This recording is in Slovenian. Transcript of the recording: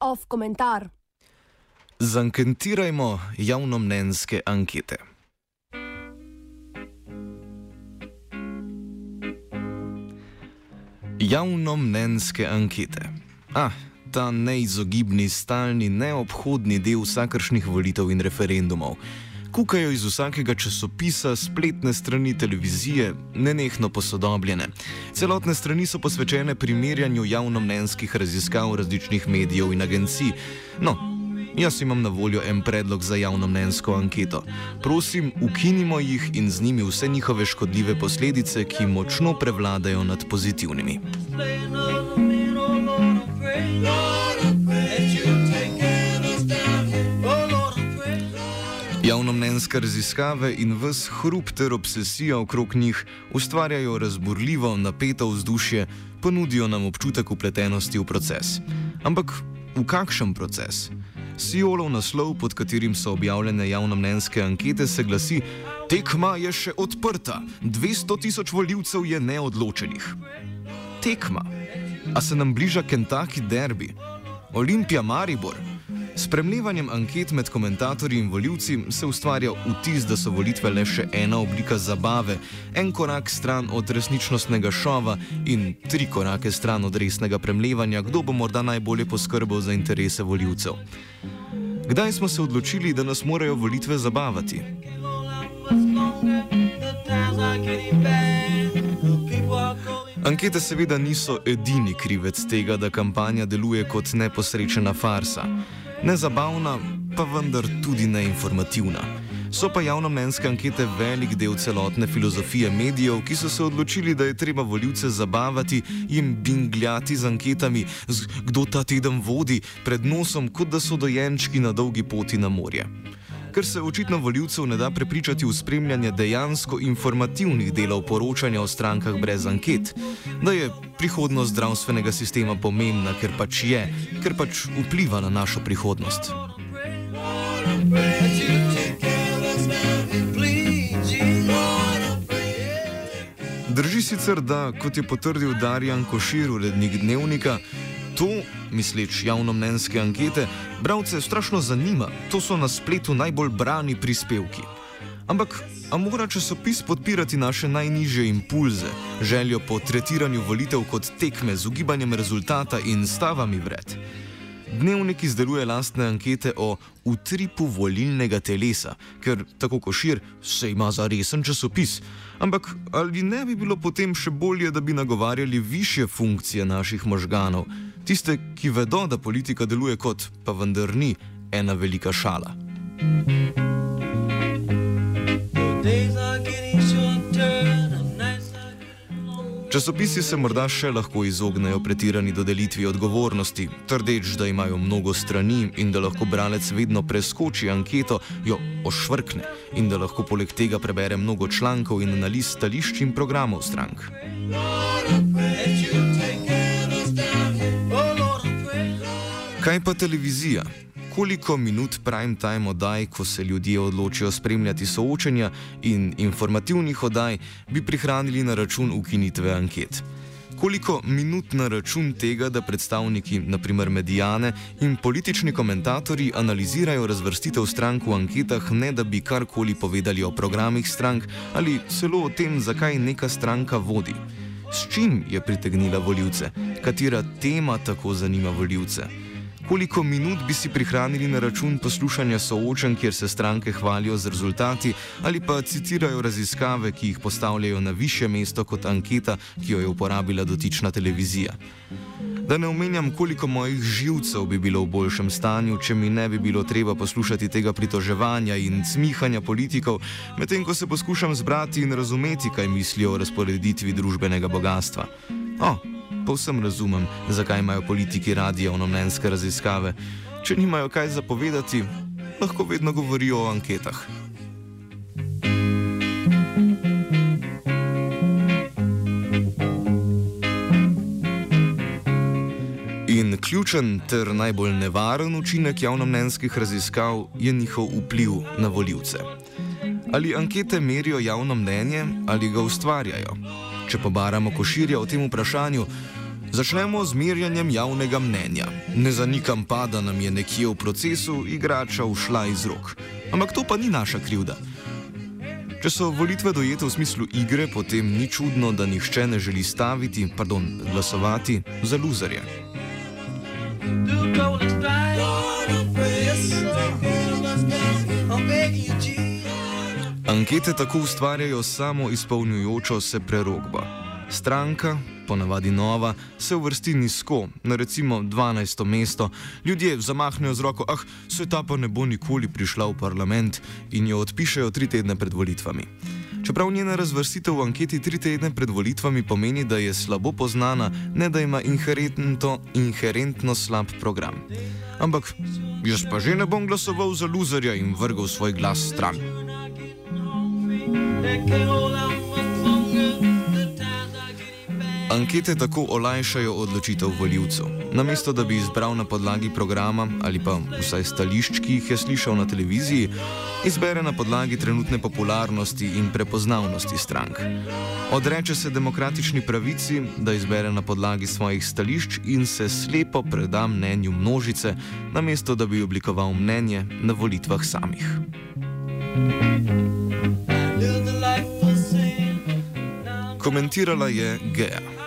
Off komentar. Zanketirajmo javnomnenjske ankete. Javnomnenjske ankete. Ah, ta neizogibni, stalni, neobhodni del vsakršnih volitev in referendumov. Kukajo iz vsakega časopisa, spletne strani televizije, nenehno posodobljene. Celotne strani so posvečene primerjanju javnomnenjskih raziskav različnih medijev in agencij. No, Jaz imam na voljo en predlog za javno mnenjsko anketo. Prosim, ukinimo jih in z njimi vse njihove škodljive posledice, ki močno prevladajo nad pozitivnimi. Javnomnenjske raziskave in vse hrup ter obsesija okrog njih ustvarjajo razburljivo, napeto vzdušje, ponudijo nam občutek upletenosti v proces. Ampak v kakšen proces? Siolov naslov, pod katerim so objavljene javnomnenjske ankete, se glasi: Tekma je še odprta, 200 tisoč voljivcev je neodločenih. Tekma. A se nam bliža Kentucky derbi, Olimpija Maribor. S premljevanjem anket med komentatorji in voljivci se ustvarja vtis, da so volitve le še ena oblika zabave, en korak stran od resničnostnega šova in tri korake stran od resnega premljevanja, kdo bo morda najbolje poskrbel za interese voljivcev. Kdaj smo se odločili, da nas morajo volitve zabavati? Ankete seveda niso edini krivec tega, da kampanja deluje kot neposrečena farsa. Nezabavna, pa vendar tudi neinformativna. So pa javnomnenjske ankete velik del celotne filozofije medijev, ki so se odločili, da je treba voljivce zabavati, jim bingljati z anketami, z kdo ta teden vodi, pred nosom, kot da so dojenčki na dolgi poti na morje ker se očitno voljivcev ne da prepričati v spremljanje dejansko informativnih delov poročanja o strankah brez anket, da je prihodnost zdravstvenega sistema pomembna, ker pač je, ker pač vpliva na našo prihodnost. Drži sicer, da, kot je potrdil Darjan Košir, urednik dnevnika, To, misleč javnomnenjske ankete, bralce strašno zanima, to so na spletu najbolj brani prispevki. Ampak, a mora časopis podpirati naše najnižje impulze, željo po tretiranju volitev kot tekme z ugibanjem rezultata in stavami vred? Dnevnik izdeluje lastne ankete o utripu volilnega telesa, ker tako košir se ima za resen časopis. Ampak ali ne bi bilo potem še bolje, da bi nagovarjali više funkcije naših možganov, tiste, ki vedo, da politika deluje kot, pa vendar ni, ena velika šala? Časopisi se morda še lahko izognejo pretirani dodelitvi odgovornosti, trdeč, da imajo mnogo strani in da lahko bralec vedno preskoči anketo, jo ošvrkne in da lahko poleg tega prebere mnogo člankov in analiz stališč in programov strank. Kaj pa televizija? koliko minut prime time oddaj, ko se ljudje odločijo spremljati soočenja in informativnih oddaj, bi prihranili na račun ukinitve anket. Koliko minut na račun tega, da predstavniki, naprimer medijane in politični komentatorji analizirajo razvrstitev strank v anketah, ne da bi karkoli povedali o programih strank ali celo o tem, zakaj neka stranka vodi. S čim je pritegnila voljivce, katera tema tako zanima voljivce? Koliko minut bi si prihranili na račun poslušanja soočen, kjer se stranke hvalijo z rezultati ali pa citirajo raziskave, ki jih postavljajo na više mesto kot anketa, ki jo je uporabila dotična televizija. Da ne omenjam, koliko mojih živcev bi bilo v boljšem stanju, če mi ne bi bilo treba poslušati tega pritoževanja in smihanja politikov, medtem ko se poskušam zbrati in razumeti, kaj mislijo o razporeditvi družbenega bogatstva. O, povsem razumem, zakaj imajo politiki radi javnomnenjske raziskave. Če nimajo kaj zapovedati, lahko vedno govorijo o anketah. In ključen ter najbolj nevaren učinek javnomnenjskih raziskav je njihov vpliv na voljivce. Ali ankete merijo javno mnenje ali ga ustvarjajo? Če pobaramo koširja o tem vprašanju, začnemo z merjanjem javnega mnenja. Ne zanikam pa, da nam je nekje v procesu igrača ušla iz rok. Ampak to pa ni naša krivda. Če so volitve dojete v smislu igre, potem ni čudno, da nihče ne želi staviti, pardon, glasovati za luzerje. Ankete tako ustvarjajo samo izpolnjujočo se prerogbo. Stranka, ponavadi nova, se uvrsti nizko, na recimo 12. mesto, ljudje zamahnejo z roko, ah, sveta pa ne bo nikoli prišla v parlament in jo odpišajo tri tedne pred volitvami. Čeprav njena razvrstitev v anketi tri tedne pred volitvami pomeni, da je slabo poznana, ne da ima inherentno, inherentno slab program. Ampak jaz pa že ne bom glasoval za luzerja in vrgal svoj glas stran. Ankete tako olajšajo odločitev voljivcev. Namesto da bi izbral na podlagi programa ali pa vsaj stališč, ki jih je slišal na televiziji, izbere na podlagi trenutne popularnosti in prepoznavnosti strank. Odreče se demokratični pravici, da izbere na podlagi svojih stališč in se slepo preda mnenju množice, namesto da bi oblikoval mnenje na volitvah samih. Komentirala je Gea.